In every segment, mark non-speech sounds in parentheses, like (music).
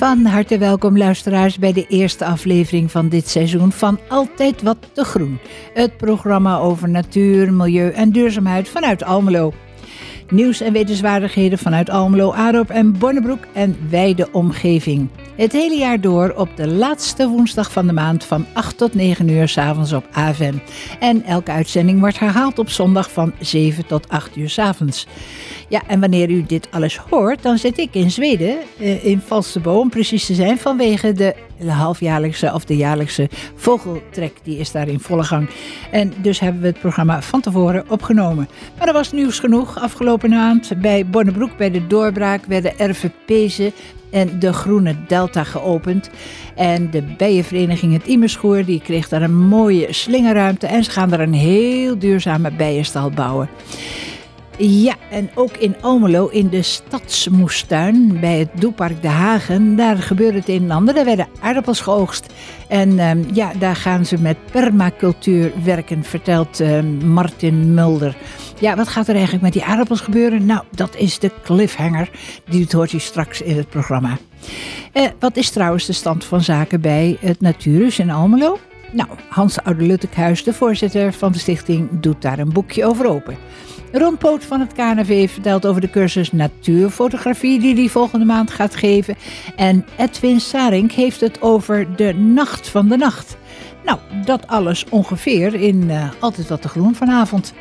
Van harte welkom luisteraars bij de eerste aflevering van dit seizoen van Altijd Wat te Groen. Het programma over natuur, milieu en duurzaamheid vanuit Almelo. Nieuws en wetenswaardigheden vanuit Almelo, Arop en Bonnebroek en wijde omgeving. Het hele jaar door op de laatste woensdag van de maand van 8 tot 9 uur s'avonds op AVM. En elke uitzending wordt herhaald op zondag van 7 tot 8 uur s'avonds. Ja, en wanneer u dit alles hoort, dan zit ik in Zweden, eh, in Valsebo om precies te zijn, vanwege de halfjaarlijkse of de jaarlijkse vogeltrek. Die is daar in volle gang. En dus hebben we het programma van tevoren opgenomen. Maar er was nieuws genoeg afgelopen maand. Bij Bonnebroek, bij de doorbraak, werden RVP'zen en de Groene Delta geopend. En de bijenvereniging Het Imerschoor die kreeg daar een mooie slingerruimte. En ze gaan daar een heel duurzame bijenstal bouwen. Ja, en ook in Almelo, in de stadsmoestuin bij het Doepark De Hagen, daar gebeurde het een en ander. Daar werden aardappels geoogst. En um, ja, daar gaan ze met permacultuur werken, vertelt um, Martin Mulder. Ja, wat gaat er eigenlijk met die aardappels gebeuren? Nou, dat is de cliffhanger. Die hoort u straks in het programma. Uh, wat is trouwens de stand van zaken bij het Natuurus in Almelo? Nou, Hans Oude-Luttekhuis, de voorzitter van de stichting, doet daar een boekje over open. Ron Poot van het KNV vertelt over de cursus Natuurfotografie die hij volgende maand gaat geven. En Edwin Sarink heeft het over de Nacht van de Nacht. Nou, dat alles ongeveer in uh, Altijd wat te groen vanavond.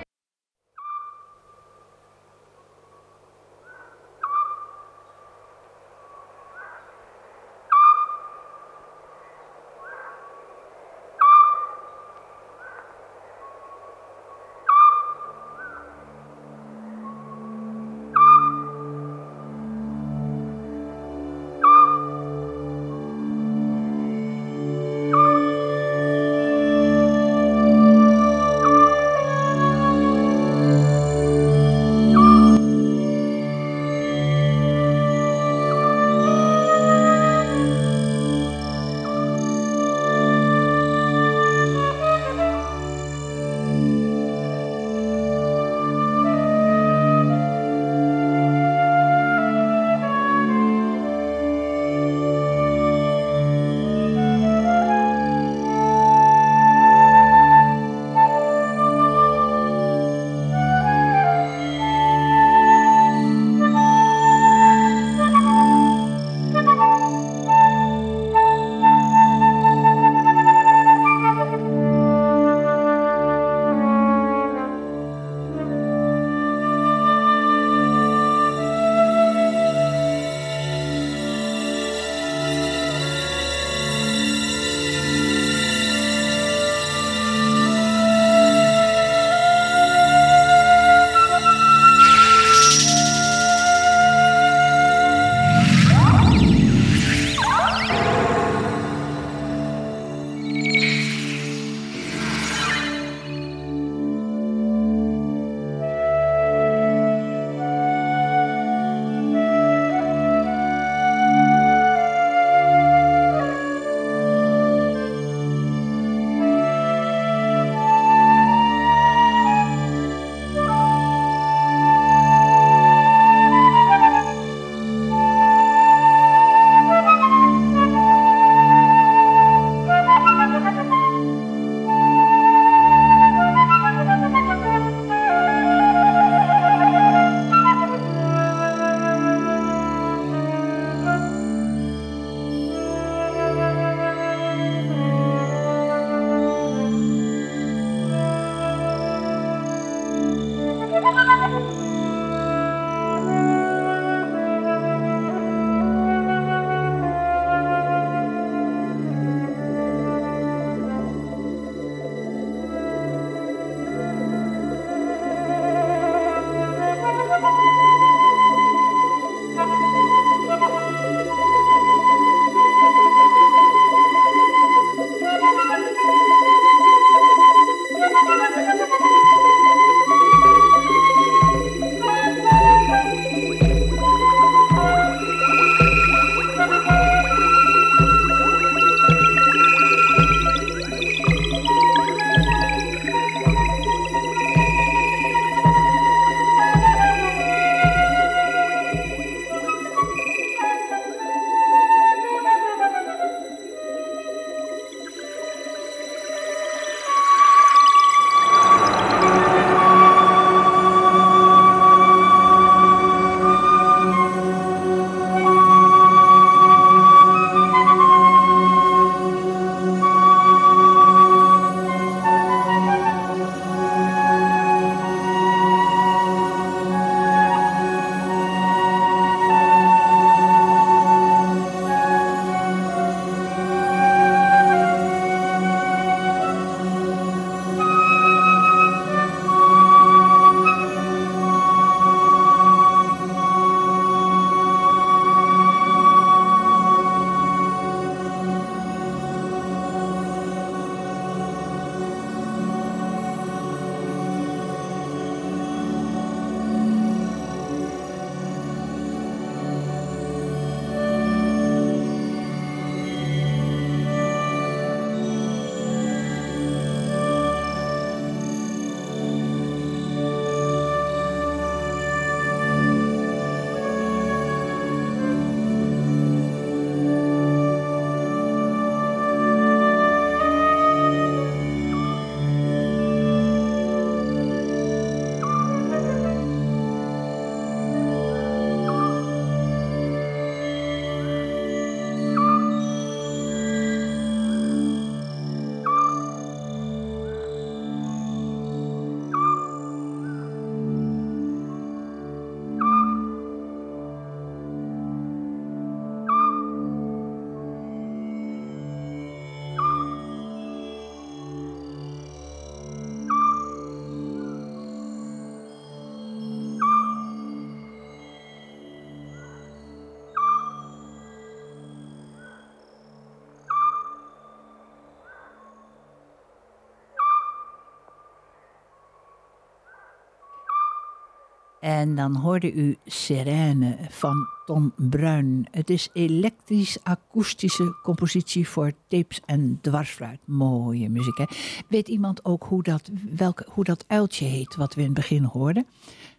En dan hoorde u Sirene van Tom Bruin. Het is elektrisch-akoestische compositie voor tapes en dwarsfluit. Mooie muziek, hè? Weet iemand ook hoe dat, welke, hoe dat uiltje heet, wat we in het begin hoorden?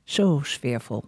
Zo sfeervol.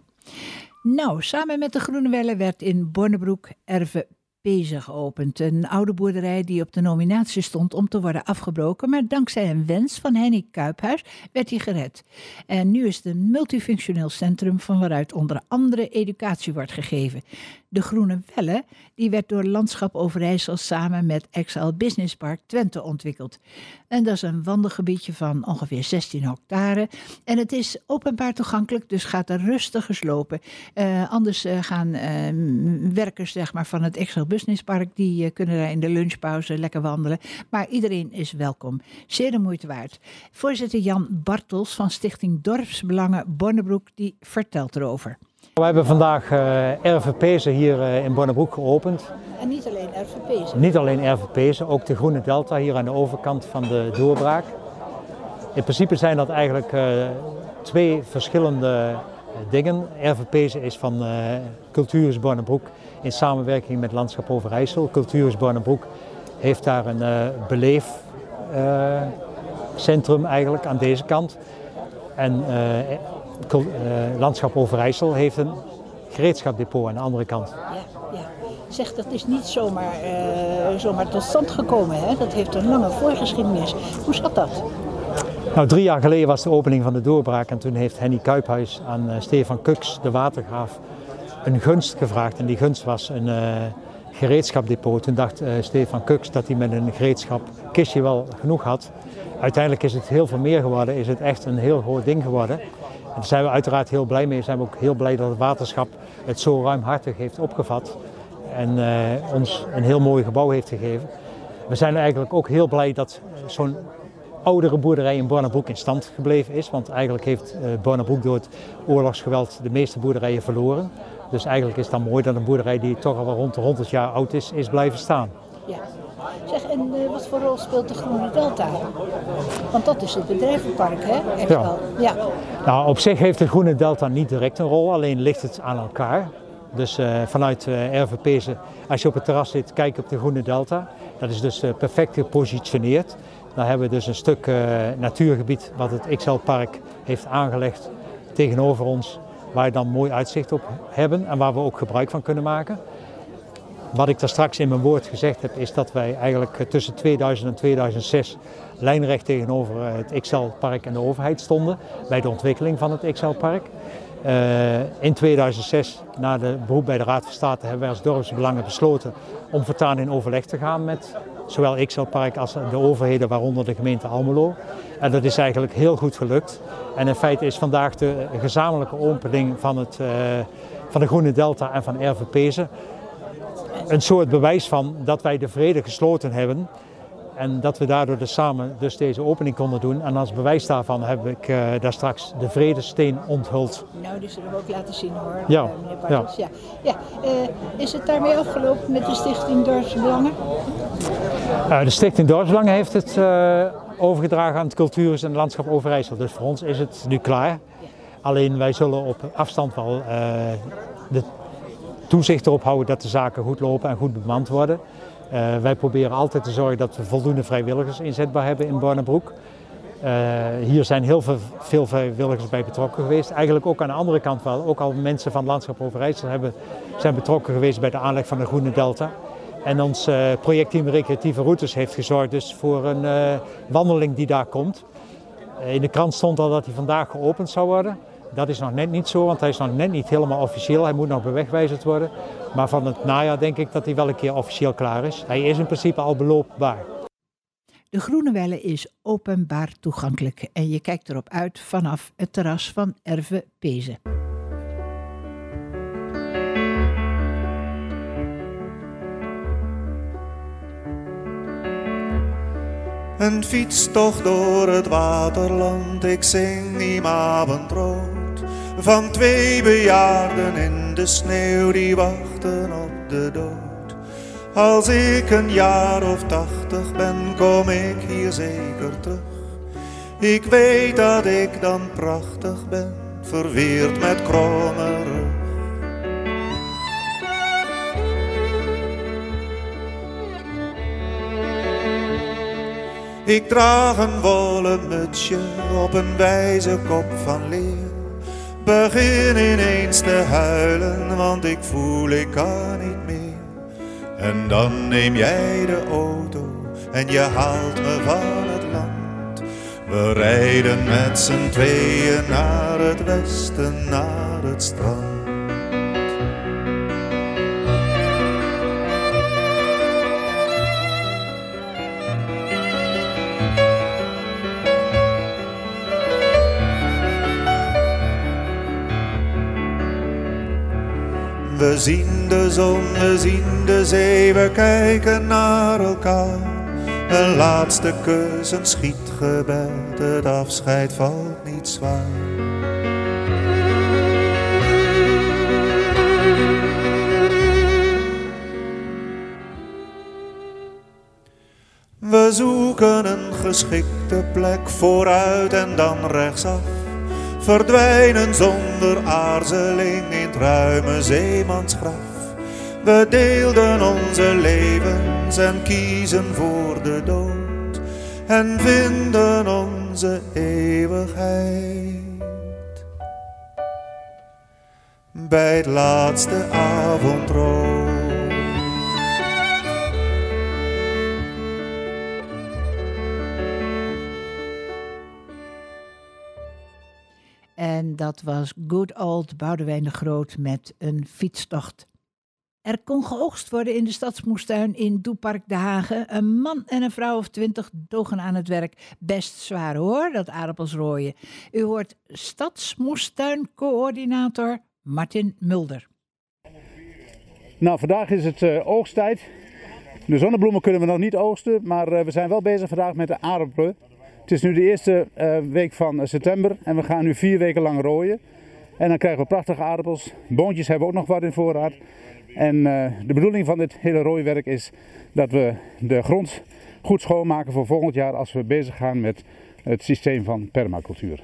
Nou, samen met de Groene Welle werd in Bonnebroek Erve Pezen geopend. Een oude boerderij die op de nominatie stond om te worden afgebroken, maar dankzij een wens van Henny Kuiphuis werd hij gered. En nu is het een multifunctioneel centrum van waaruit onder andere educatie wordt gegeven. De Groene Welle die werd door Landschap Overijssel samen met Excel Business Park Twente ontwikkeld. En dat is een wandelgebiedje van ongeveer 16 hectare. En het is openbaar toegankelijk, dus gaat er rustig geslopen. Uh, anders uh, gaan uh, werkers zeg maar, van het Excel Business Park, die kunnen daar in de lunchpauze lekker wandelen. Maar iedereen is welkom. Zeer de moeite waard. Voorzitter Jan Bartels van Stichting Dorpsbelangen Bonnebroek, die vertelt erover. We hebben vandaag uh, RVP's hier uh, in Bonnebroek geopend. En niet alleen RVP's? Niet alleen RVP's, ook de Groene Delta hier aan de overkant van de doorbraak. In principe zijn dat eigenlijk uh, twee verschillende dingen. RVP's is van Cultuurhuis Bonnebroek in samenwerking met Landschap Overijssel. Cultuurhuis Bonnebroek heeft daar een beleefcentrum eigenlijk aan deze kant. En uh, Landschap Overijssel heeft een gereedschapdepot aan de andere kant. Ja, ja. Zeg, dat is niet zomaar, zomaar tot stand gekomen. Hè? Dat heeft een lange voorgeschiedenis. Hoe zat dat? Nou, drie jaar geleden was de opening van de doorbraak en toen heeft Henny Kuiphuis aan uh, Stefan Kuks, de watergraaf, een gunst gevraagd. En die gunst was een uh, gereedschapdepot. Toen dacht uh, Stefan Kuks dat hij met een gereedschapkistje wel genoeg had. Uiteindelijk is het heel veel meer geworden, is het echt een heel groot ding geworden. Daar zijn we uiteraard heel blij mee. Zijn we ook heel blij dat het waterschap het zo ruimhartig heeft opgevat en uh, ons een heel mooi gebouw heeft gegeven. We zijn eigenlijk ook heel blij dat zo'n oudere boerderij in Bornabroek in stand gebleven is. Want eigenlijk heeft Bornabroek door het oorlogsgeweld de meeste boerderijen verloren. Dus eigenlijk is het dan mooi dat een boerderij die toch al wel rond de 100 jaar oud is, is blijven staan. Ja. Zeg, en uh, wat voor rol speelt de Groene Delta? Want dat is het bedrijvenpark, hè? Echt ja. wel. Ja. Nou, op zich heeft de Groene Delta niet direct een rol, alleen ligt het aan elkaar. Dus uh, vanuit uh, RVP's, als je op het terras zit, kijk op de Groene Delta. Dat is dus perfect gepositioneerd. Dan hebben we dus een stuk natuurgebied wat het XL Park heeft aangelegd tegenover ons. Waar je dan mooi uitzicht op hebben en waar we ook gebruik van kunnen maken. Wat ik daar straks in mijn woord gezegd heb, is dat wij eigenlijk tussen 2000 en 2006 lijnrecht tegenover het XL-park en de overheid stonden bij de ontwikkeling van het XL-park. Uh, in 2006, na de beroep bij de Raad van State, hebben wij als dorpsbelangen besloten om voortaan in overleg te gaan met zowel XL-park als de overheden, waaronder de gemeente Almelo. En dat is eigenlijk heel goed gelukt. En in feite is vandaag de gezamenlijke opening van, het, uh, van de Groene Delta en van RVP'zen een soort bewijs van dat wij de vrede gesloten hebben. En dat we daardoor dus samen dus deze opening konden doen. En als bewijs daarvan heb ik uh, daar straks de vredesteen onthuld. Nou, die zullen we ook laten zien hoor, ja. Uh, meneer Bartels. Ja. Ja. Ja. Uh, is het daarmee afgelopen met de Stichting Dorpsbelangen? de Stichting Dorpsbelangen heeft het overgedragen aan het Cultuur- en Landschap Overijssel. Dus voor ons is het nu klaar. Ja. Alleen wij zullen op afstand wel de toezicht erop houden dat de zaken goed lopen en goed bemand worden. Uh, wij proberen altijd te zorgen dat we voldoende vrijwilligers inzetbaar hebben in Bornebroek. Uh, hier zijn heel veel, veel, vrijwilligers bij betrokken geweest. Eigenlijk ook aan de andere kant wel. Ook al mensen van Landschap Overijssel hebben, zijn betrokken geweest bij de aanleg van de Groene Delta. En ons uh, projectteam Recreatieve Routes heeft gezorgd dus voor een wandeling die daar komt. in de krant stond al dat hij vandaag geopend zou worden. Dat is nog net niet zo, want hij is nog net niet helemaal officieel. Hij moet nog bewegwijzerd worden. Maar van het najaar denk ik dat hij wel een keer officieel klaar is. Hij is in principe al beloopbaar. De Groene Welle is openbaar toegankelijk en je kijkt erop uit vanaf het terras van Erve Pezen. Een fietstocht door het waterland, ik zing die avondrood. Van twee bejaarden in de sneeuw die wachten op de dood. Als ik een jaar of tachtig ben, kom ik hier zeker terug. Ik weet dat ik dan prachtig ben, verweerd met kromme rug. Ik draag een wollen mutsje op een wijze kop van leer. Begin ineens te huilen, want ik voel ik kan niet meer. En dan neem jij de auto en je haalt me van het land. We rijden met z'n tweeën naar het westen, naar het strand. We zien de zon, we zien de zee, we kijken naar elkaar. Een laatste kus, een schietgebed, het afscheid valt niet zwaar. We zoeken een geschikte plek vooruit en dan rechtsaf. Verdwijnen zonder aarzeling in het ruime zeemansgraf. We deelden onze levens en kiezen voor de dood. En vinden onze eeuwigheid. Bij het laatste avondrood. En dat was Good Old Boudewijn de Groot met een fietstocht. Er kon geoogst worden in de stadsmoestuin in Doepark De Hagen. Een man en een vrouw of twintig dogen aan het werk. Best zwaar hoor, dat aardappels rooien. U hoort stadsmoestuincoördinator Martin Mulder. Nou, vandaag is het uh, oogsttijd. De zonnebloemen kunnen we nog niet oogsten, maar uh, we zijn wel bezig vandaag met de aardappelen. Het is nu de eerste uh, week van september en we gaan nu vier weken lang rooien. En dan krijgen we prachtige aardappels. Boontjes hebben we ook nog wat in voorraad. En uh, de bedoeling van dit hele rooiwerk is dat we de grond goed schoonmaken voor volgend jaar als we bezig gaan met het systeem van permacultuur.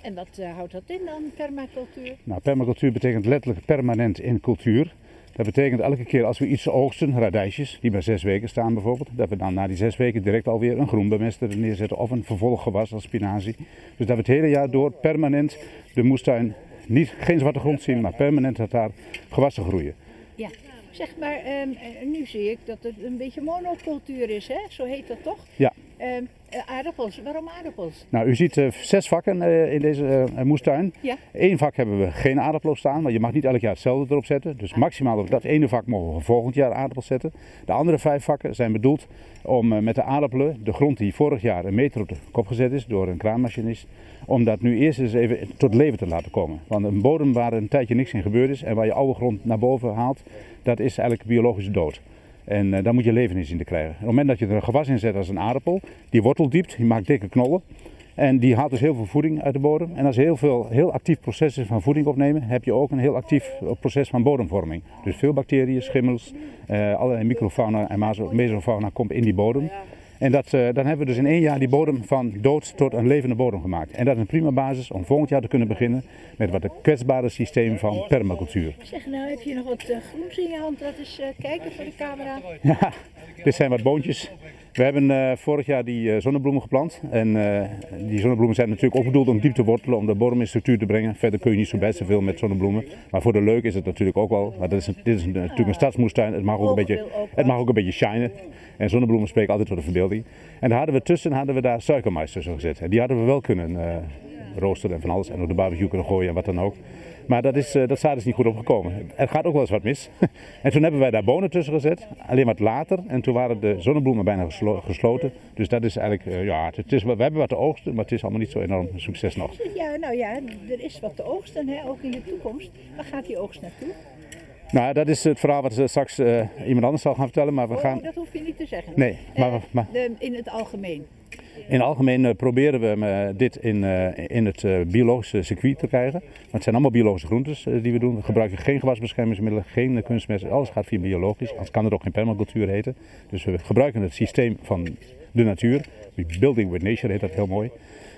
En wat houdt dat in dan, permacultuur? Nou, permacultuur betekent letterlijk permanent in cultuur. Dat betekent elke keer als we iets oogsten, radijsjes, die bij zes weken staan bijvoorbeeld, dat we dan na die zes weken direct alweer een groenbemester neerzetten of een vervolggewas als spinazie. Dus dat we het hele jaar door permanent de moestuin niet, geen zwarte grond zien, maar permanent dat daar gewassen groeien. Ja, zeg maar, um, nu zie ik dat het een beetje monocultuur is, hè? zo heet dat toch? Ja. Um, aardappels, waarom aardappels? Nou, u ziet uh, zes vakken uh, in deze uh, moestuin. Ja. Eén vak hebben we geen aardappelen staan, maar je mag niet elk jaar hetzelfde erop zetten. Dus maximaal op dat ene vak mogen we volgend jaar aardappels zetten. De andere vijf vakken zijn bedoeld om met de aardappelen, de grond die vorig jaar een meter op de kop gezet is door een kraanmachinist, om dat nu eerst eens even tot leven te laten komen. Want een bodem waar een tijdje niks in gebeurd is en waar je oude grond naar boven haalt, dat is eigenlijk biologische dood. En uh, daar moet je leven in zien te krijgen. Op het moment dat je er een gewas in zet als een aardappel, die worteldiept, die maakt dikke knollen. En die haalt dus heel veel voeding uit de bodem. En als heel veel heel actief proces is van voeding opnemen, heb je ook een heel actief proces van bodemvorming. Dus veel bacteriën, schimmels, uh, allerlei microfauna en mesofauna komt in die bodem. En dat, uh, dan hebben we dus in één jaar die bodem van dood tot een levende bodem gemaakt. En dat is een prima basis om volgend jaar te kunnen beginnen met wat een kwetsbare systeem van permacultuur. Zeg, nou heb je nog wat uh, groens in je hand. Laat eens uh, kijken voor de camera. Ja, dit zijn wat boontjes. We hebben uh, vorig jaar die uh, zonnebloemen geplant. En uh, die zonnebloemen zijn natuurlijk ook bedoeld om diep te wortelen, om de bodem in structuur te brengen. Verder kun je niet zo best zoveel met zonnebloemen. Maar voor de leuk is het natuurlijk ook wel. Maar dit is, een, dit is natuurlijk een stadsmoestuin. Het mag ook een beetje, het mag ook een beetje shinen. En zonnebloemen spreken altijd voor de verbeelding. En daar hadden we tussen hadden we daar suikermais tussen gezet. En die hadden we wel kunnen roosteren en van alles. En op de barbecue kunnen gooien en wat dan ook. Maar dat, is, uh, dat zaad is niet goed opgekomen. Er gaat ook wel eens wat mis. (laughs) en toen hebben wij daar bonen tussen gezet, alleen wat later. En toen waren de zonnebloemen bijna geslo gesloten. Dus dat is eigenlijk, uh, ja, het is, we hebben wat te oogsten, maar het is allemaal niet zo enorm succes nog. Ja, nou ja, er is wat te oogsten, hè, ook in de toekomst. Waar gaat die oogst naartoe? Nou, dat is het verhaal wat straks uh, iemand anders zal gaan vertellen. Maar we oh, gaan... dat hoef je niet te zeggen. Nee, maar, maar... De, in het algemeen. In het algemeen uh, proberen we uh, dit in, uh, in het biologische circuit te krijgen. Het zijn allemaal biologische groentes die we doen. We gebruiken geen gewasbeschermingsmiddelen, geen kunstmest. Alles gaat via biologisch. Anders kan het ook geen permacultuur heten. Dus we gebruiken het systeem van de natuur. Building with Nature heet dat heel mooi.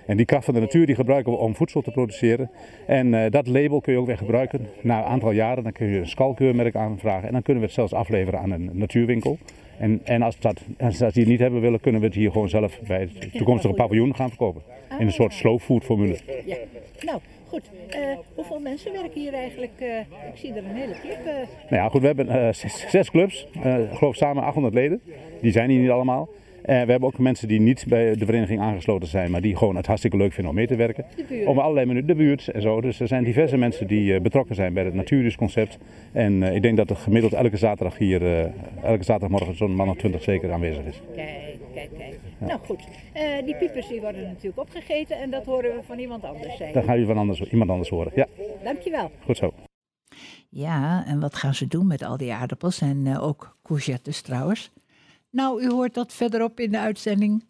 En die kracht van de natuur die gebruiken we om voedsel te produceren. En dat label kun je ook weer gebruiken. Na een aantal jaren dan kun je een skalkeurmerk aanvragen. En dan kunnen we het zelfs afleveren aan een natuurwinkel. En, en als, dat, als die het niet hebben willen, kunnen we het hier gewoon zelf bij het toekomstige paviljoen gaan verkopen. In een soort slow food formule. Ja, nou goed. Uh, hoeveel mensen werken hier eigenlijk? Uh, ik zie er een hele club. Uh... Nou ja, goed, we hebben zes, zes, clubs. ik geloof samen 800 leden. Die zijn hier niet allemaal. En we hebben ook mensen die niet bij de vereniging aangesloten zijn, maar die gewoon het hartstikke leuk vinden om mee te werken. Om allerlei minuten, de buurt en zo. Dus er zijn diverse mensen die betrokken zijn bij het natuurisconcept. En ik denk dat er gemiddeld elke zaterdag hier, elke zaterdagmorgen zo'n man of twintig zeker aanwezig is. Kijk, kijk, kijk. Nou goed, uh, die piepers die worden natuurlijk opgegeten en dat horen we van iemand anders zijn. Dan ga je van anders, iemand anders horen, ja. Dankjewel. Goed zo. Ja, en wat gaan ze doen met al die aardappels en uh, ook courgettes trouwens? Nou, u hoort dat verderop in de uitzending.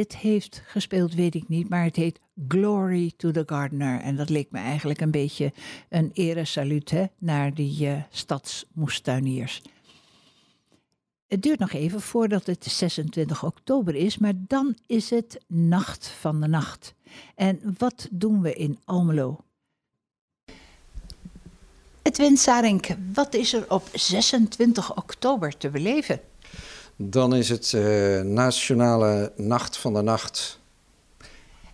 Dit heeft gespeeld, weet ik niet. Maar het heet Glory to the Gardener. En dat leek me eigenlijk een beetje een eresaluut naar die uh, stadsmoestuiniers. Het duurt nog even voordat het 26 oktober is, maar dan is het Nacht van de Nacht. En wat doen we in Almelo? Edwin Sarink, wat is er op 26 oktober te beleven? Dan is het uh, Nationale Nacht van de Nacht.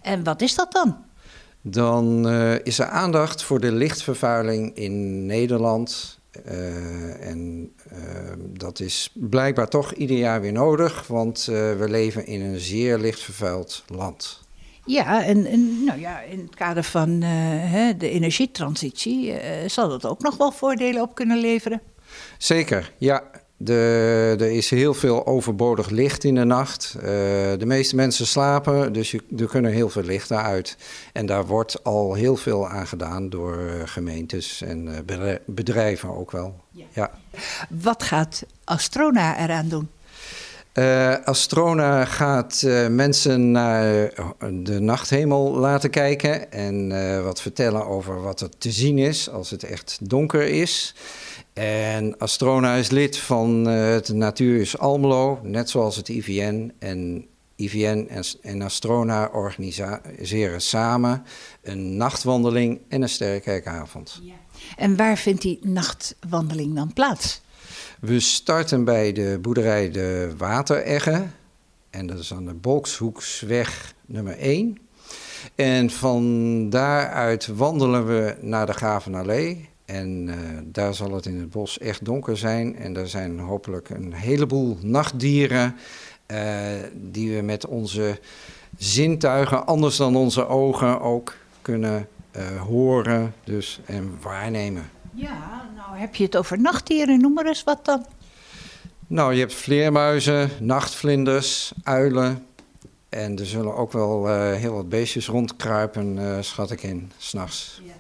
En wat is dat dan? Dan uh, is er aandacht voor de lichtvervuiling in Nederland. Uh, en dat is blijkbaar toch ieder jaar weer nodig, want we leven in een zeer lichtvervuild land. Ja, en, en nou ja, in het kader van hè, de energietransitie zal dat ook nog wel voordelen op kunnen leveren. Zeker, ja. De, er is heel veel overbodig licht in de nacht. Uh, de meeste mensen slapen, dus je, er kunnen heel veel lichten uit. En daar wordt al heel veel aan gedaan door gemeentes en bedrijven ook wel. Ja. ja. Wat gaat Astrona eraan doen? Uh, Astrona gaat uh, mensen naar de nachthemel laten kijken en uh, wat vertellen over wat er te zien is als het echt donker is. En Astrona is lid van het Natuurhuis Almelo, net zoals het IVN. En IVN en, Astrona organiseren samen een nachtwandeling en een sterrenkijkavond. Ja. En waar vindt die nachtwandeling dan plaats? We starten bij de boerderij De Wateregge. En dat is aan de Bolkshoeksweg nummer 1. En van daaruit wandelen we naar de Gravenallee. En uh, daar zal het in het bos echt donker zijn. En er zijn hopelijk een heleboel nachtdieren uh, die we met onze zintuigen, anders dan onze ogen, ook kunnen uh, horen dus, en waarnemen. Ja, nou heb je het over nachtdieren, noem maar eens wat dan. Nou, je hebt vleermuizen, nachtvlinders, uilen. En er zullen ook wel heel wat beestjes rondkruipen, schat ik in, s'nachts. Ja.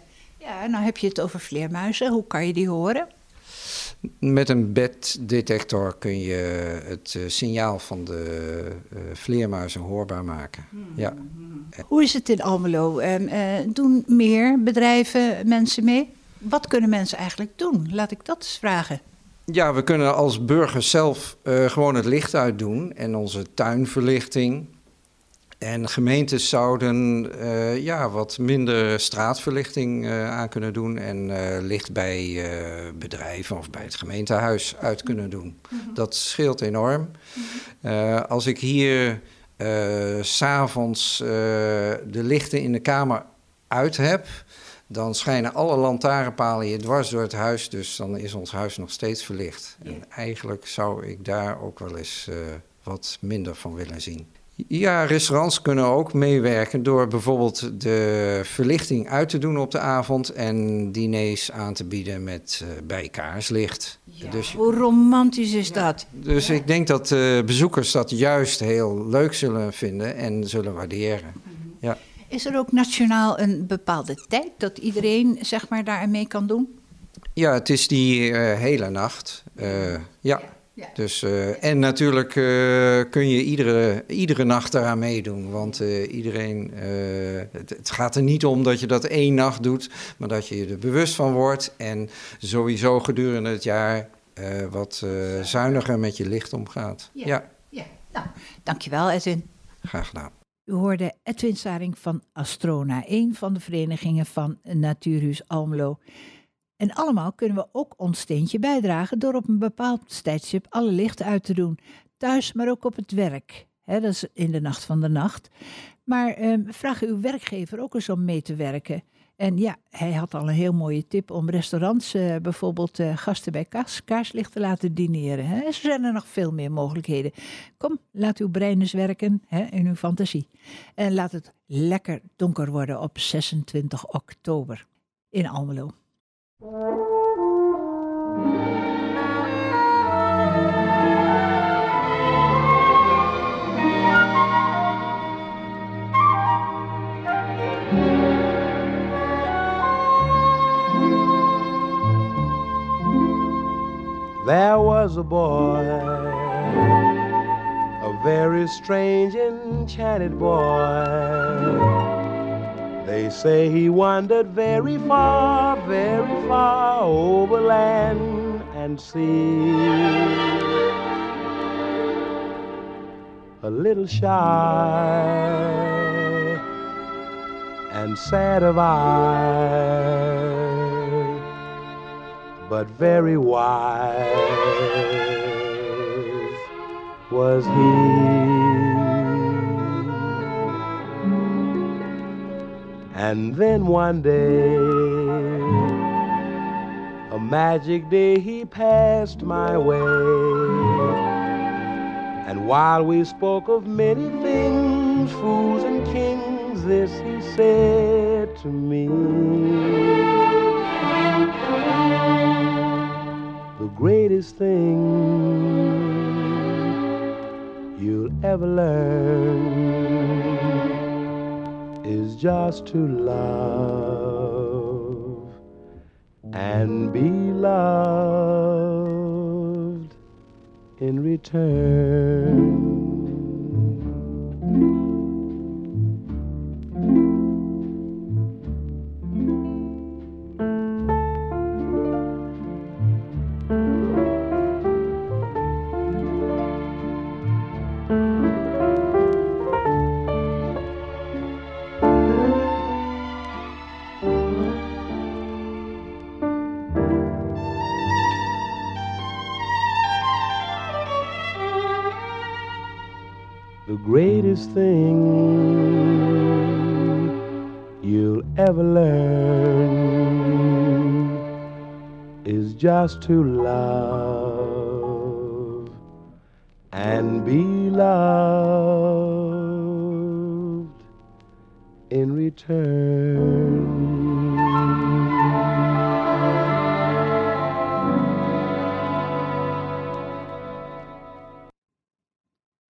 Ja, nou heb je het over vleermuizen. Hoe kan je die horen? Met een beddetector kun je het uh, signaal van de uh, vleermuizen hoorbaar maken. Hmm. Ja. Hoe is het in Almelo? Uh, doen meer bedrijven mensen mee? Wat kunnen mensen eigenlijk doen? Laat ik dat eens vragen. Ja, we kunnen als burgers zelf gewoon het licht uitdoen en onze tuinverlichting. En gemeentes zouden uh, ja, wat minder straatverlichting uh, aan kunnen doen en uh, licht bij bedrijven of bij het gemeentehuis uit kunnen doen. Mhm. Dat scheelt enorm. Mhm. als ik hier s'avonds de lichten in de kamer uit heb, dan schijnen alle lantaarnpalen hier dwars door het huis, dus dan is ons huis nog steeds verlicht. En eigenlijk zou ik daar ook wel eens wat minder van willen zien. Ja, restaurants kunnen ook meewerken door bijvoorbeeld de verlichting uit te doen op de avond en diners aan te bieden met uh, bij kaarslicht. dus, hoe romantisch is dat? Dus ik denk dat uh, bezoekers dat juist heel leuk zullen vinden en zullen waarderen. Mhm. ja. Is er ook nationaal een bepaalde tijd dat iedereen zeg maar, daar mee kan doen? Ja, het is die uh, hele nacht. ja. Ja. Dus, uh, en natuurlijk uh, kun je iedere, iedere nacht eraan meedoen. Want uh, iedereen, het, het, gaat er niet om dat je dat één nacht doet, maar dat je er bewust van wordt. En sowieso gedurende het jaar wat zuiniger met je licht omgaat. Ja, ja. ja. Nou, dankjewel Edwin. Graag gedaan. U hoorde Edwin Saring van Astrona, een van de verenigingen van Natuurhuis Almelo. En allemaal kunnen we ook ons steentje bijdragen door op een bepaald tijdstip alle lichten uit te doen. Thuis, maar ook op het werk. dat is in de nacht van de nacht. Maar eh, vraag uw werkgever ook eens om mee te werken. En ja, hij had al een heel mooie tip om restaurants uh, bijvoorbeeld uh, gasten bij kaars, kaarslicht te laten dineren. Hè. Er zijn er nog veel meer mogelijkheden. Kom, laat uw brein eens werken hè, in uw fantasie. En laat het lekker donker worden op 26 oktober in Almelo. There was a boy, a very strange, enchanted boy. They say he wandered very far, very far over land and sea. A little shy and sad of eye, but very wise was he. And then one day, a magic day, he passed my way. And while we spoke of many things, fools and kings, this he said to me. The greatest thing you'll ever learn is just to love and be loved in return. To love and be loved in return.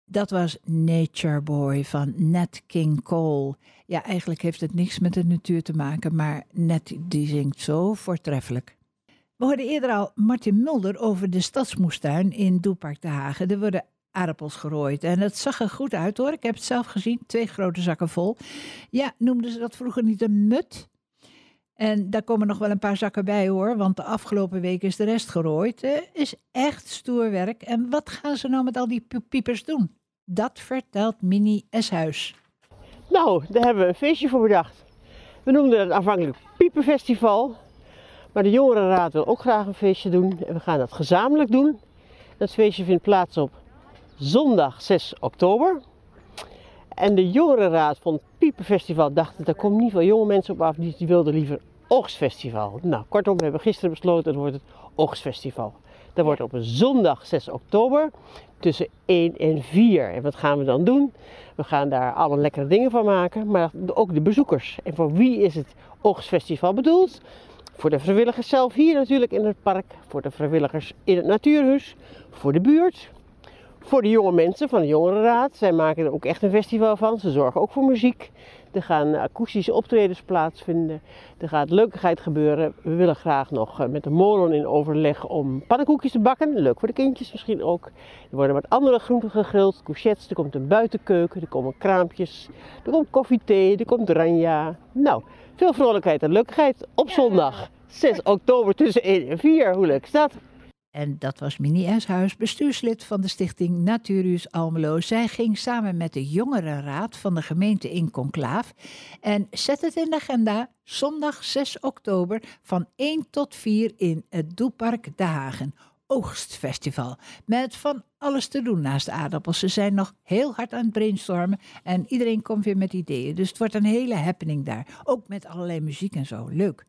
Dat was Nature Boy van Nat King Cole. Ja, eigenlijk heeft het niks met de natuur te maken, maar Nat die zingt zo voortreffelijk. We hoorden eerder al Martin Mulder over de stadsmoestuin in Doepark de Hagen. Er worden aardappels gerooid en het zag er goed uit hoor. Ik heb het zelf gezien, twee grote zakken vol. Ja, noemden ze dat vroeger niet een mut? En daar komen nog wel een paar zakken bij hoor, want de afgelopen week is de rest gerooid. Uh, is echt stoer werk. En wat gaan ze nou met al die piepers doen? Dat vertelt Mini Eshuis. Nou, daar hebben we een feestje voor bedacht. We noemden het aanvankelijk Pieperfestival. Maar de jongerenraad wil ook graag een feestje doen. En we gaan dat gezamenlijk doen. Dat feestje vindt plaats op zondag 6 oktober. En de jongerenraad van het Pieperfestival dacht, daar komt niet veel jonge mensen op af, die, die wilden liever Oogstfestival. Nou, kortom, we hebben gisteren besloten, het wordt het Oogstfestival. Dat wordt op zondag 6 oktober tussen 1 en 4. En wat gaan we dan doen? We gaan daar alle lekkere dingen van maken, maar ook de bezoekers. En voor wie is het Oogstfestival bedoeld? Voor de vrijwilligers zelf hier natuurlijk in het park, voor de vrijwilligers in het natuurhuis, voor de buurt, voor de jonge mensen van de Jongerenraad. Zij maken er ook echt een festival van. Ze zorgen ook voor muziek. Er gaan akoestische optredens plaatsvinden. Er gaat leukigheid gebeuren. We willen graag nog eh, met de molen in overleg om pannenkoekjes te bakken. Leuk voor de kindjes misschien ook. Er worden wat andere groenten gegrild. Couchettes, er komt een buitenkeuken, er komen kraampjes. Er komt koffie, thee, er komt ranja. Nou, veel vrolijkheid en leukigheid op zondag 6 oktober tussen 1 en 4. Hoe leuk is dat? En dat was Mini Eshuis, bestuurslid van de stichting Natuurhuis Almelo. Zij ging samen met de jongerenraad van de gemeente in conclaaf en zet het in de agenda zondag 6 oktober van 1 tot 4 in het Doepark De Hagen. Oogstfestival. Met van alles te doen naast de aardappels. Ze zijn nog heel hard aan het brainstormen en iedereen komt weer met ideeën. Dus het wordt een hele happening daar. Ook met allerlei muziek en zo. Leuk.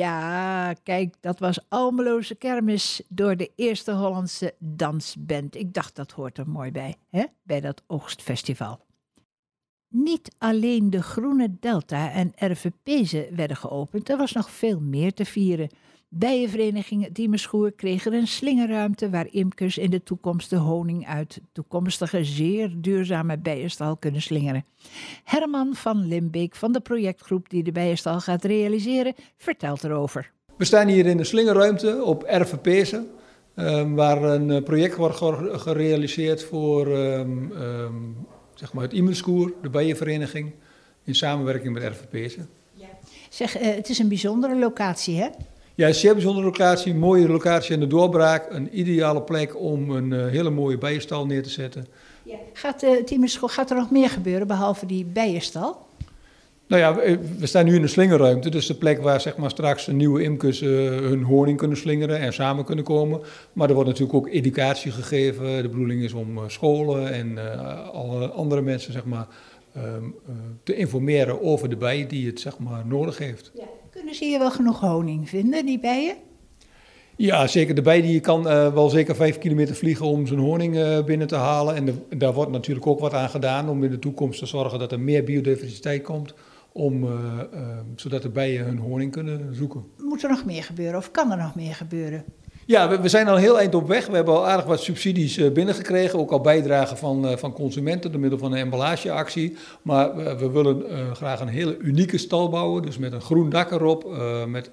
Ja, kijk, dat was Almeloze Kermis door de Eerste Hollandse Dansband. Ik dacht, dat hoort er mooi bij, hè? bij dat oogstfestival. Niet alleen de Groene Delta en RVP'ze werden geopend, er was nog veel meer te vieren. Bijenvereniging Diemerschoer kregen een slingerruimte waar imkers in de toekomst de honing uit toekomstige zeer duurzame bijenstal kunnen slingeren. Herman van Limbeek van de projectgroep die de bijenstal gaat realiseren, vertelt erover. We staan hier in de slingerruimte op RVP'se, um, waar een eh, project wordt gerealiseerd voor um, um, zeg maar het Imelskoer, de bijenvereniging, in samenwerking met. Ja. Zeg, uh, het is een bijzondere locatie, hè? Ja, een zeer bijzondere locatie, een mooie locatie in de doorbraak. Een ideale plek om een uh, hele mooie bijenstal neer te zetten. Ja. Gaat, uh, gaat er nog meer gebeuren behalve die bijenstal? Nou ja, we staan nu in een slingerruimte, dus de plek waar zeg maar, straks nieuwe imkers uh, hun honing kunnen slingeren en samen kunnen komen. Maar er wordt natuurlijk ook educatie gegeven. De bedoeling is om scholen en alle andere mensen zeg maar, um, te informeren over de bij die het zeg maar, nodig heeft. Ja. Kunnen ze hier wel genoeg honing vinden, die bijen? Ja, zeker. De bij die kan uh, wel zeker vijf kilometer vliegen om zijn honing uh, binnen te halen. En de, daar wordt natuurlijk ook wat aan gedaan om in de toekomst te zorgen dat er meer biodiversiteit komt. Om, uh, zodat de bijen hun honing kunnen zoeken. Moet er nog meer gebeuren of kan er nog meer gebeuren? Ja, we, zijn al heel eind op weg. We hebben al aardig wat subsidies uh, binnengekregen. Ook al bijdragen van, uh, van consumenten door middel van een emballageactie. Maar we, we willen graag een hele unieke stal bouwen. Dus met een groen dak erop. met,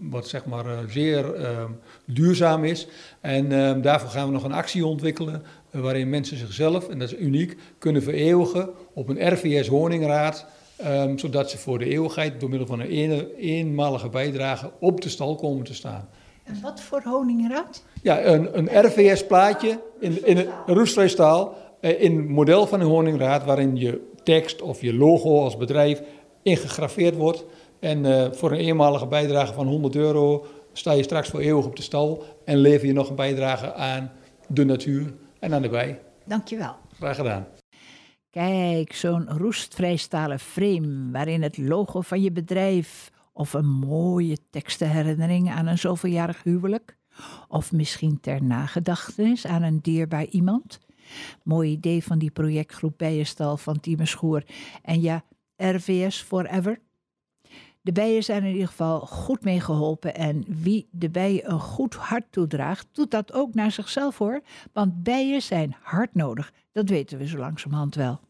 wat zeg maar zeer ehm, duurzaam is. En ehm, daarvoor gaan we nog een actie ontwikkelen. waarin mensen zichzelf, en dat is uniek, kunnen vereeuwigen op een RVS Honingraad. Um, zodat ze voor de eeuwigheid door middel van een eenmalige bijdrage op de stal komen te staan. En wat voor honingraad? Ja, een, een RVS-plaatje in, in een roestrijstaal eh, in model van een honingraad waarin je tekst of je logo als bedrijf ingegraveerd wordt. En uh, voor een eenmalige bijdrage van 100 euro sta je straks voor eeuwig op de stal en lever je nog een bijdrage aan de natuur en aan de bij. Dankjewel. Graag gedaan. Kijk, zo'n roestvrijstalen frame waarin het logo van je bedrijf of een mooie tekstenherinnering aan een zoveeljarig huwelijk, of misschien ter nagedachtenis aan een dierbaar iemand. Mooi idee van die projectgroep Bijenstal van Schoer en ja, RVS Forever. De bijen zijn in ieder geval goed mee geholpen en wie de bijen een goed hart toedraagt, doet dat ook naar zichzelf hoor, want bijen zijn hard nodig. Dat weten we zo langzamerhand wel.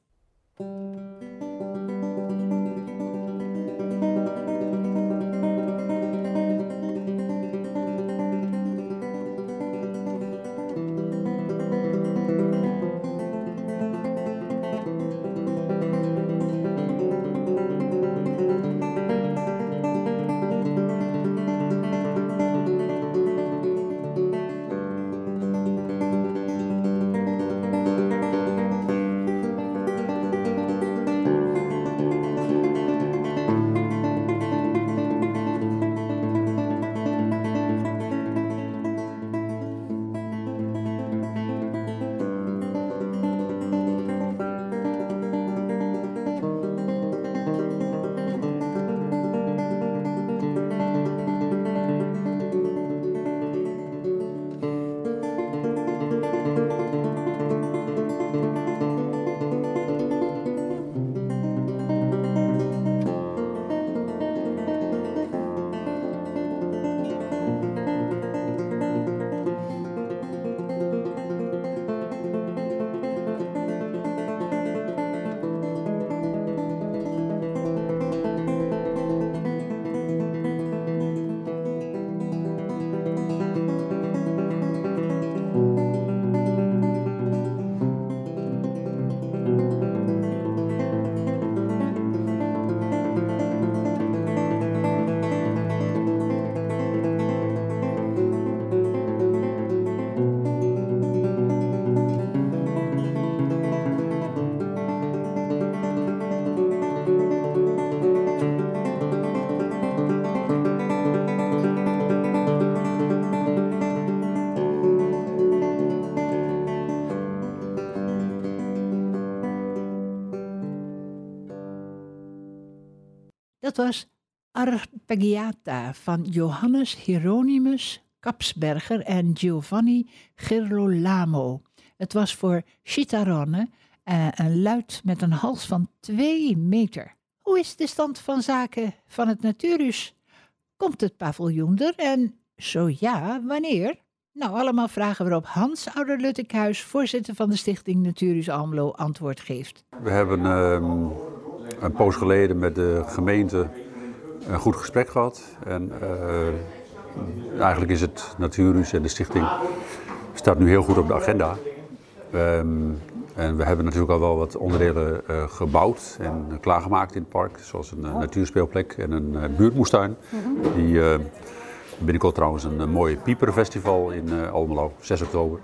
Was Arpeggiata van Johannes Hieronymus Kapsberger en Giovanni Girolamo. Het was voor Chitarone, uh, een luid met een hals van 2 meter. Hoe is de stand van zaken van het Natuurhuis? Komt het paviljoen er en zo ja, wanneer? Nou, allemaal vragen waarop Hans Ouderluttekhuis, voorzitter van de stichting Natuurhuis Almelo, antwoord geeft. We hebben uh, een poos geleden met de gemeente een goed gesprek gehad. En uh, eigenlijk is het Natuurhuis en de stichting staat nu heel goed op de agenda. Um, en we hebben natuurlijk al wel wat onderdelen uh, gebouwd en klaargemaakt in het park. Zoals een uh, natuurspeelplek en een buurtmoestuin. -hmm. Die binnenkort trouwens een mooi pieperfestival in Almelo, 6 oktober.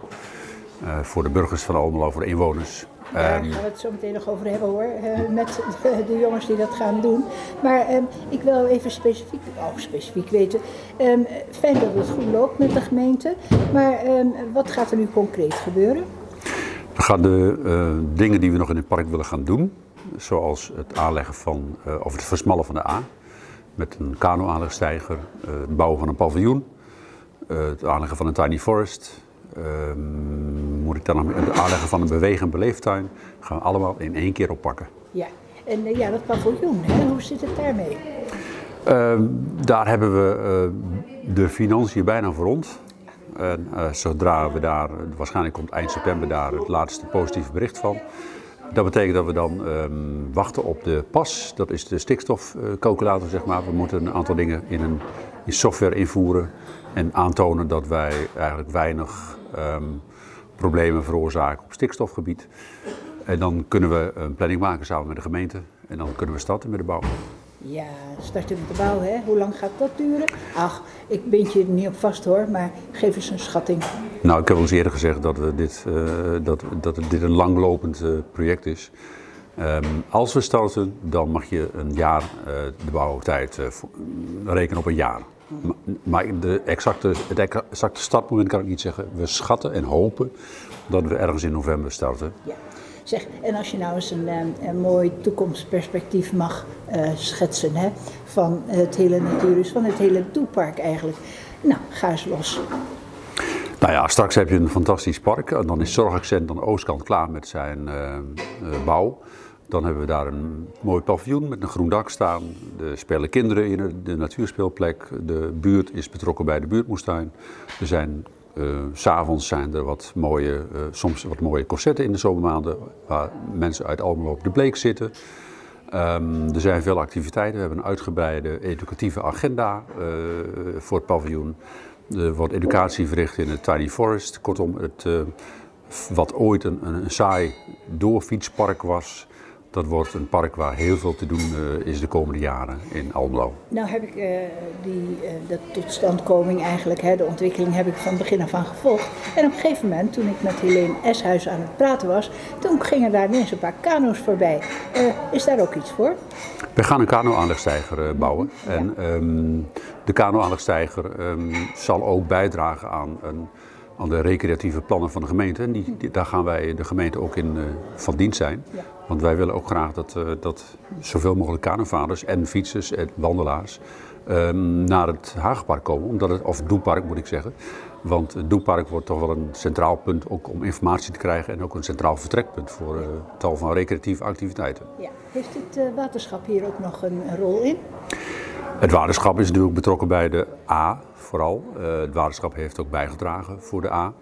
voor de burgers van Almelo, voor de inwoners. Daar gaan we het zo meteen nog over hebben hoor, met (laughs) de, jongens die dat gaan doen. Maar um, ik wil even specifiek, oh, specifiek weten, fijn dat het goed loopt met de gemeente, maar um, wat gaat er nu concreet gebeuren? We gaan de uh, dingen die we nog in het park willen gaan doen, zoals het aanleggen van, uh, of het versmallen van de A, met een kano-aanlegstijger, uh, het bouwen van een paviljoen, het aanleggen van een tiny forest, ehm, moet ik dan nog het aanleggen van een en beleeftuin, gaan we allemaal in één keer oppakken. Ja, en ja, dat paviljoen, hè? hoe zit het daarmee? Ehm, daar hebben we de financiën bijna voor rond. En uh, zodra we daar, waarschijnlijk komt eind september daar het laatste positieve bericht van. Dat betekent dat we dan um, wachten op de PAS, dat is de stikstofcalculator zeg maar. We moeten een aantal dingen in, een, in software invoeren en aantonen dat wij eigenlijk weinig um, problemen veroorzaken op stikstofgebied. En dan kunnen we een planning maken samen met de gemeente en dan kunnen we starten met de bouw. Ja, starten met de bouw, hè? Hoe lang gaat dat duren? Ach, ik bind je er niet op vast hoor, maar geef eens een schatting. Nou, ik heb al eens eerder gezegd dat, we dit, uh, dat, dat dit een langlopend uh, project is. Um, als we starten, dan mag je een jaar uh, de bouwtijd rekenen op een jaar. Maar de exacte, het exacte startmoment kan ik niet zeggen. We schatten en hopen dat we ergens in november starten. Ja. Zeg, en als je nou eens een, een mooi toekomstperspectief mag uh, schetsen hè, van het hele Natuurhuis, van het hele Doepark eigenlijk. Nou, ga eens los. Nou ja, straks heb je een fantastisch park. En dan is Zorgaccent aan de oostkant klaar met zijn uh, uh, bouw. Dan hebben we daar een mooi paviljoen met een groen dak staan. Er spelen kinderen in de, natuurspeelplek. De buurt is betrokken bij de buurtmoestuin. Er zijn Uh, S'avonds zijn er wat mooie, uh, soms wat mooie concerten in de zomermaanden waar mensen uit Almelo op de Bleek zitten. Um, er zijn veel activiteiten. We hebben een uitgebreide educatieve agenda uh, voor het paviljoen. Er wordt educatie verricht in het Tiny Forest. Kortom, het, wat ooit een, een, een saai doorfietspark was, dat wordt een park waar heel veel te doen uh, is de komende jaren in Almelo. Nou heb ik uh, die uh, de totstandkoming eigenlijk, hè, de ontwikkeling heb ik van begin af aan gevolgd. En op een gegeven moment, toen ik met Helene Eshuis aan het praten was, toen gingen daar ineens een paar kano's voorbij. is daar ook iets voor? We gaan een kano-aanlegstijger bouwen. Ja. En um, de kano-aanlegstijger um, zal ook bijdragen aan een aan de recreatieve plannen van de gemeente. En die, die, daar gaan wij de gemeente ook in uh, van dienst zijn. Ja. Want wij willen ook graag dat, uh, dat zoveel mogelijk kanovaders en fietsers en wandelaars um, naar het Haagpark komen. Omdat het, of Doepark moet ik zeggen. Want het Doepark wordt toch wel een centraal punt ook om informatie te krijgen. En ook een centraal vertrekpunt voor uh, tal van recreatieve activiteiten. Ja. Heeft het waterschap hier ook nog een rol in? Het waterschap is natuurlijk betrokken bij de A vooral. Uh, het waterschap heeft ook bijgedragen voor de A.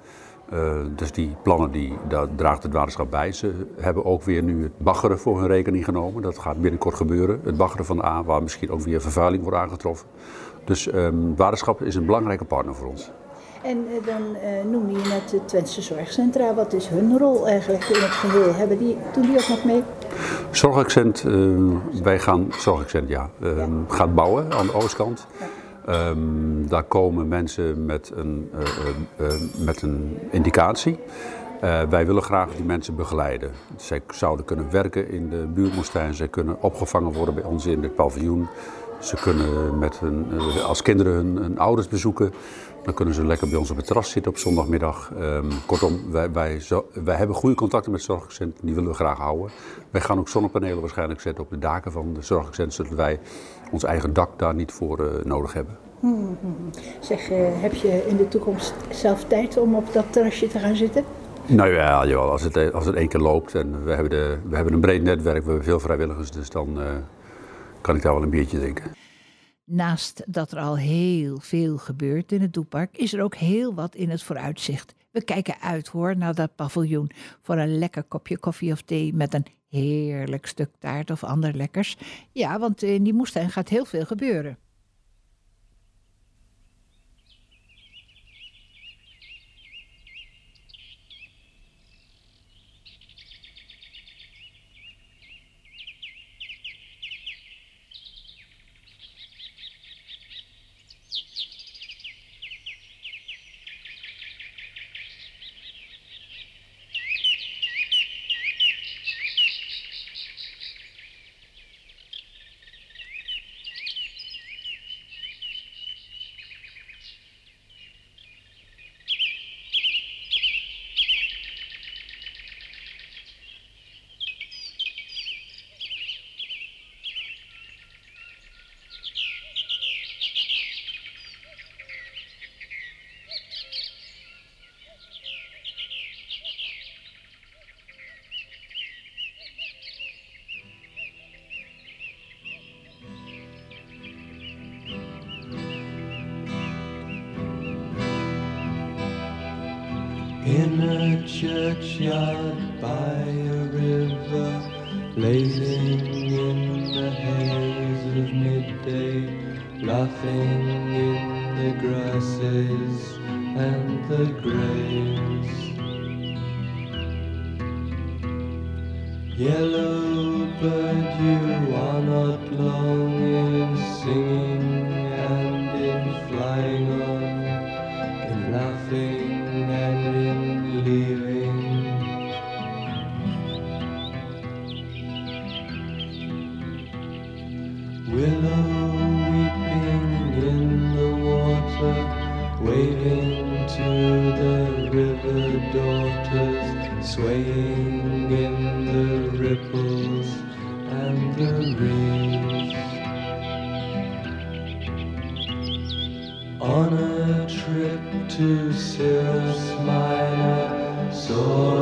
Uh, dus die plannen, die, daar draagt het waterschap bij. Ze hebben ook weer nu het baggeren voor hun rekening genomen. Dat gaat binnenkort gebeuren. Het baggeren van de A, waar misschien ook weer vervuiling wordt aangetroffen. Dus um, het waterschap is een belangrijke partner voor ons. En uh, dan uh, noemde je net de Twentse Zorgcentra. Wat is hun rol eigenlijk in het geheel? Hebben die, doen die ook nog mee? Zorgaccent, uh, wij gaan, Zorgaccent ja, ja. gaat bouwen aan de oostkant. Ja. Um, daar komen mensen met een, uh, uh, uh, met een indicatie. Wij willen graag die mensen begeleiden. Zij zouden kunnen werken in de buurtmoestuin, zij kunnen opgevangen worden bij ons in het paviljoen. Ze kunnen met hun, als kinderen hun, ouders bezoeken. Dan kunnen ze lekker bij ons op het terras zitten op zondagmiddag. Um, kortom, wij, wij, wij, hebben goede contacten met zorgaccenten, die willen we graag houden. Wij gaan ook zonnepanelen waarschijnlijk zetten op de daken van de zorgaccenten, zodat wij ons eigen dak daar niet voor uh, nodig hebben. Hmm. Zeg, heb je in de toekomst zelf tijd om op dat terrasje te gaan zitten? Nou ja, jawel, als, het, als het één keer loopt en we hebben, de, we hebben een breed netwerk, we hebben veel vrijwilligers, dus dan uh, kan ik daar wel een biertje drinken. Naast dat er al heel veel gebeurt in het Doepark, is er ook heel wat in het vooruitzicht. We kijken uit hoor naar dat paviljoen voor een lekker kopje koffie of thee met een heerlijk stuk taart of ander lekkers. Ja, want in die moestuin gaat heel veel gebeuren. In a churchyard swaying in the ripples and the reeds. On a trip to Cirrus Minor, saw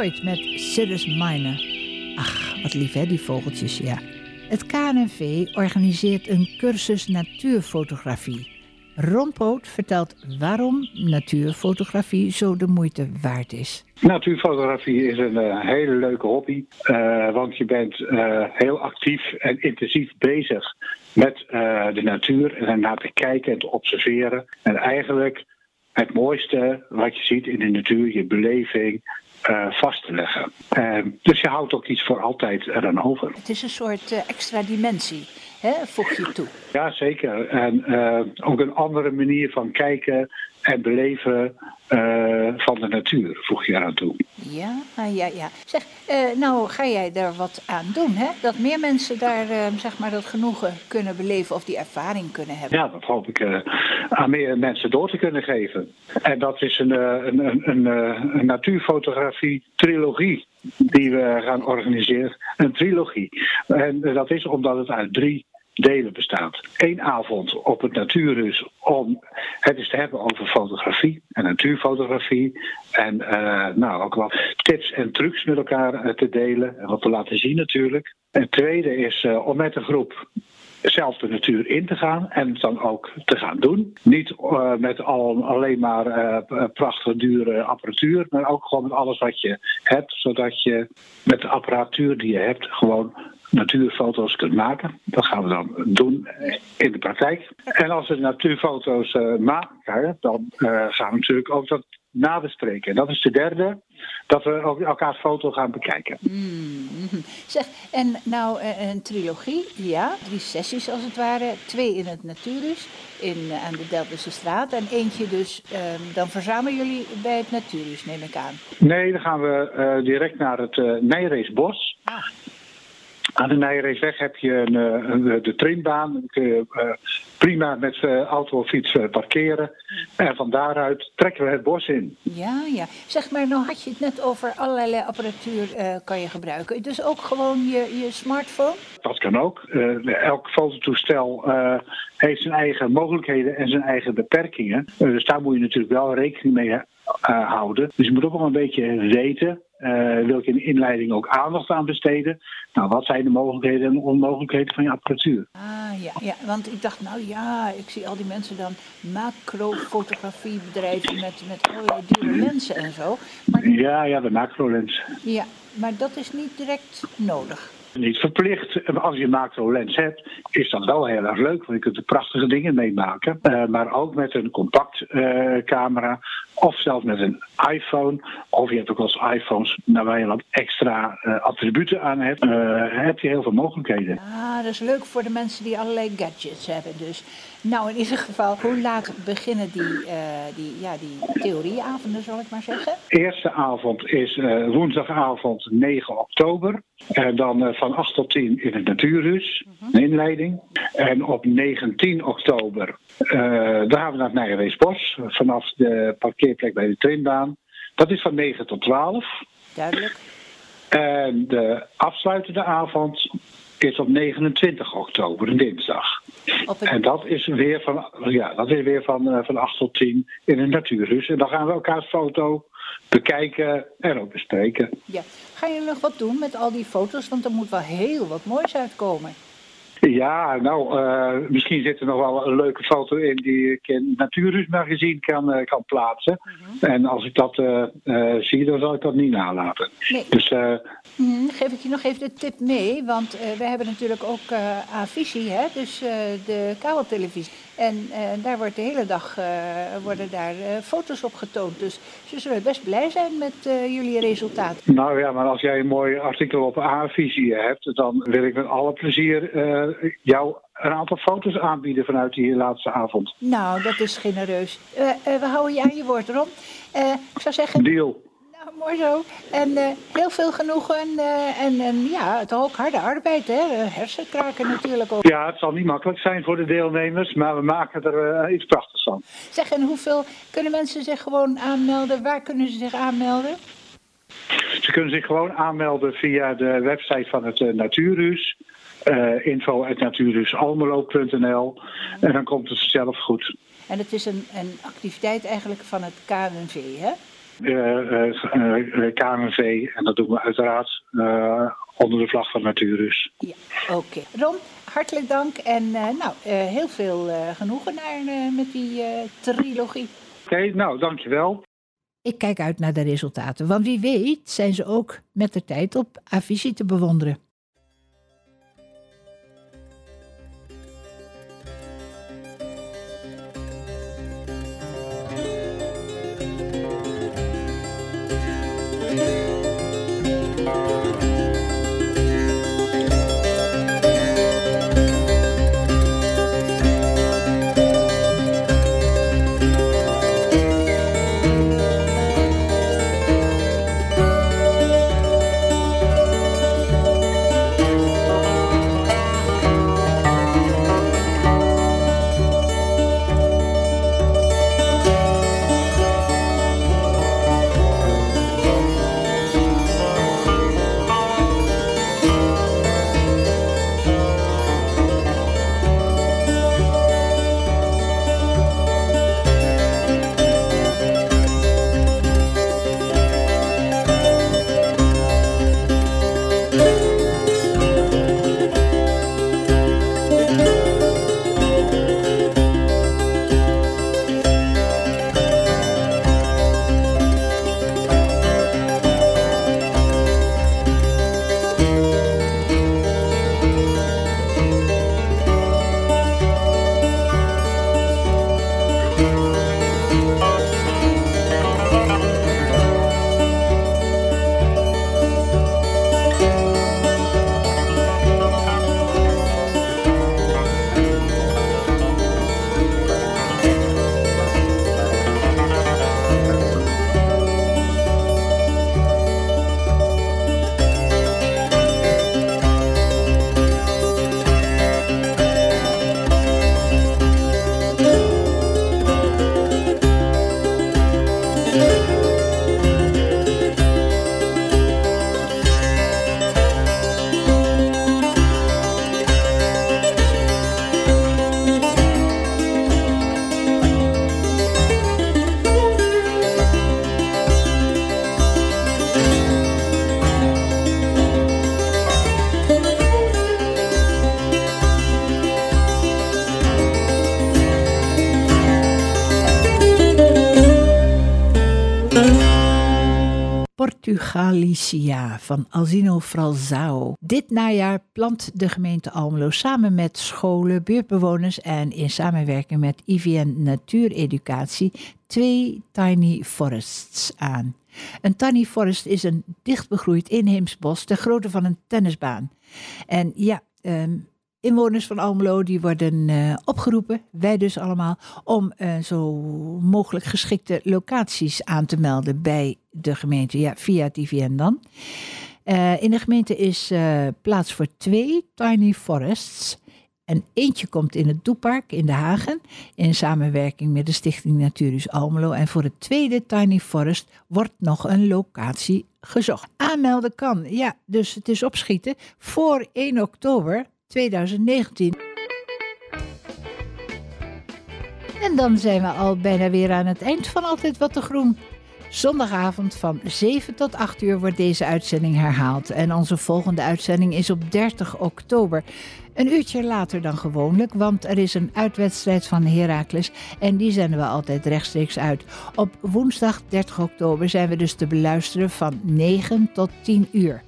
Met Cirrus Minor. Ach, wat lief hè, die vogeltjes, ja. Het KNV organiseert een cursus natuurfotografie. Ron Poot vertelt waarom natuurfotografie zo de moeite waard is. Natuurfotografie is een uh, hele leuke hobby, uh, want je bent uh, heel actief en intensief bezig met de natuur en ernaar te kijken en te observeren. En eigenlijk het mooiste wat je ziet in de natuur, je beleving, uh, vast te leggen. Uh, dus je houdt ook iets voor altijd eraan over. Het is een soort uh, extra dimensie, hè? voeg je toe. Ja, zeker. En ook een andere manier van kijken en beleven van de natuur, voeg je eraan toe. Ja, ja, ja. Zeg, nou ga jij daar wat aan doen, hè? Dat meer mensen daar zeg maar dat genoegen kunnen beleven of die ervaring kunnen hebben. Ja, dat hoop ik aan meer mensen door te kunnen geven. En dat is een, een, een, een, een natuurfotografie trilogie die we gaan organiseren. Een trilogie. En dat is omdat het uit drie delen bestaat. Eén avond op het Natuurhuis om het eens te hebben over fotografie en natuurfotografie. En uh, nou, ook wat tips en trucs met elkaar te delen en wat te laten zien natuurlijk. En tweede is om met een groep zelf de natuur in te gaan en het dan ook te gaan doen. Niet uh, met al, alleen maar uh, prachtige dure apparatuur, maar ook gewoon met alles wat je hebt, zodat je met de apparatuur die je hebt gewoon natuurfoto's kunt maken. Dat gaan we dan doen in de praktijk. En als we natuurfoto's uh, maken, dan gaan we natuurlijk ook dat nabespreken. En dat is de derde, dat we ook elkaars foto gaan bekijken. Mm, zeg, en nou een trilogie, ja, drie sessies als het ware. Twee in het Natuurhuis, in, aan de Delftse straat. En eentje dus, um, dan verzamelen jullie bij het Natuurhuis, neem ik aan. Nee, dan gaan we uh, direct naar het uh, Nijreesbos. Ah. Aan de Nijreesweg heb je een, een, de trimbaan. Dan kun je uh, prima met uh, auto of fiets uh, parkeren. En van daaruit trekken we het bos in. Ja, ja. Zeg maar, nou had je het net over allerlei apparatuur kan je gebruiken. Dus ook gewoon je, je smartphone? Dat kan ook. elk fototoestel heeft zijn eigen mogelijkheden en zijn eigen beperkingen. dus daar moet je natuurlijk wel rekening mee houden. Dus je moet ook wel een beetje weten uh, wil ik in de inleiding ook aandacht aan besteden. Nou, wat zijn de mogelijkheden en onmogelijkheden van je apparatuur? Ah ja, ja, want ik dacht, nou ja, ik zie al die mensen dan macrofotografiebedrijven met, met allerlei dure lenzen en zo. Maar, ja, ja, de macrolens. Ja, maar dat is niet direct nodig. Niet verplicht. Als je een macro-lens hebt, is dat wel heel erg leuk, want je kunt er prachtige dingen mee maken. Uh, maar ook met een compact uh, camera, of zelfs met een iPhone, of je hebt ook als iPhones, waar je wat extra uh, attributen aan hebt, heb je heel veel mogelijkheden. Ah, dat is leuk voor de mensen die allerlei gadgets hebben. Dus, nou, in ieder geval, hoe laat beginnen die, die, ja, die theorieavonden, zal ik maar zeggen? Eerste avond is woensdagavond 9 oktober. En dan van 8 tot 10 in het Natuurhuis, een inleiding. En op 19 oktober, uh, daar gaan we naar het Nijenweesbos, vanaf de parkeerplek bij de trainbaan. Dat is van 9 tot 12. Duidelijk. En de afsluitende avond is op 29 oktober, een dinsdag. En dat is weer van, ja, dat is weer van, uh, van 8 tot 10 in het Natuurhuis. En dan gaan we elkaars foto bekijken en ook bespreken. Ja. Ga je nog wat doen met al die foto's? Want er moet wel heel wat moois uitkomen. Ja, nou, uh, misschien zit er nog wel een leuke foto in die ik in Natuurhuis magazine kan, uh, kan plaatsen. Mhm. Uh -huh. En als ik dat uh, zie, dan zal ik dat niet nalaten. Nee. Dus, mm, geef ik je nog even de tip mee, want we hebben natuurlijk ook A-visie, hè? dus de kabeltelevisie. En daar wordt de hele dag worden daar foto's op getoond. Dus ze zullen best blij zijn met jullie resultaten. Nou ja, maar als jij een mooi artikel op A-visie hebt, dan wil ik met alle plezier jou een aantal foto's aanbieden vanuit die laatste avond. Nou, dat is genereus. Uh, uh, we houden je aan je woord, Ron. Uh, ik zou zeggen... Deal. Nou, mooi zo. En heel veel genoegen. en, en ja, het ook harde arbeid, hè. hersenkraken natuurlijk ook. Ja, het zal niet makkelijk zijn voor de deelnemers, maar we maken er iets prachtigs van. Zeg, en hoeveel kunnen mensen zich gewoon aanmelden? Waar kunnen ze zich aanmelden? Ze kunnen zich gewoon aanmelden via de website van het Natuurhuis. Uh, info.natuurhuisalmelo.nl en dan komt het zelf goed. En het is een, een activiteit eigenlijk van het KNV, hè? KNV. En dat doen we uiteraard onder de vlag van Natuurus. Ja, oké. Ron, hartelijk dank en nou, heel veel genoegen naar, met die trilogie. Oké, nou, dankjewel. Ik kijk uit naar de resultaten, want wie weet zijn ze ook met de tijd op affiche te bewonderen. Galicia van Alzino Fralzao. Dit najaar plant de gemeente Almelo samen met scholen, buurtbewoners en in samenwerking met IVN Natuureducatie twee tiny forests aan. Een tiny forest is een dichtbegroeid inheems bos ter grootte van een tennisbaan. En ja, um, inwoners van Almelo die worden uh, opgeroepen, wij dus allemaal, om uh, zo mogelijk geschikte locaties aan te melden bij de gemeente, ja, via TVN dan. Uh, in de gemeente is plaats voor twee tiny forests. En eentje komt in het Doepark in De Hagen in samenwerking met de Stichting Natuurus Almelo. En voor het tweede Tiny Forest wordt nog een locatie gezocht. Aanmelden kan, ja, dus het is opschieten voor 1 oktober 2019. En dan zijn we al bijna weer aan het eind van Altijd Wat te Groen. Zondagavond van 7 tot 8 uur wordt deze uitzending herhaald. En onze volgende uitzending is op 30 oktober. Een uurtje later dan gewoonlijk, want er is een uitwedstrijd van Heracles en die zenden we altijd rechtstreeks uit. Op woensdag 30 oktober zijn we dus te beluisteren van 9 tot 10 uur.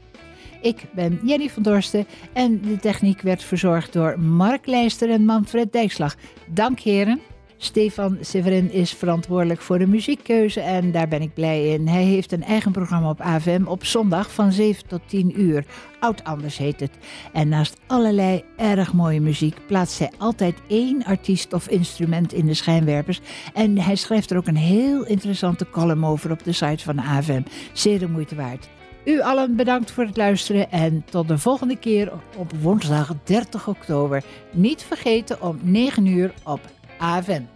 Ik ben Jenny van Dorsten en de techniek werd verzorgd door Mark Leijster en Manfred Dijkslag. Dank heren. Stefan Severin is verantwoordelijk voor de muziekkeuze en daar ben ik blij in. Hij heeft een eigen programma op AVM op zondag van 7 tot 10 uur. Oud Anders heet het. En naast allerlei erg mooie muziek plaatst hij altijd één artiest of instrument in de schijnwerpers. En hij schrijft er ook een heel interessante column over op de site van AVM. Zeer de moeite waard. U allen bedankt voor het luisteren en tot de volgende keer op woensdag 30 oktober. Niet vergeten om 9 uur op AVN.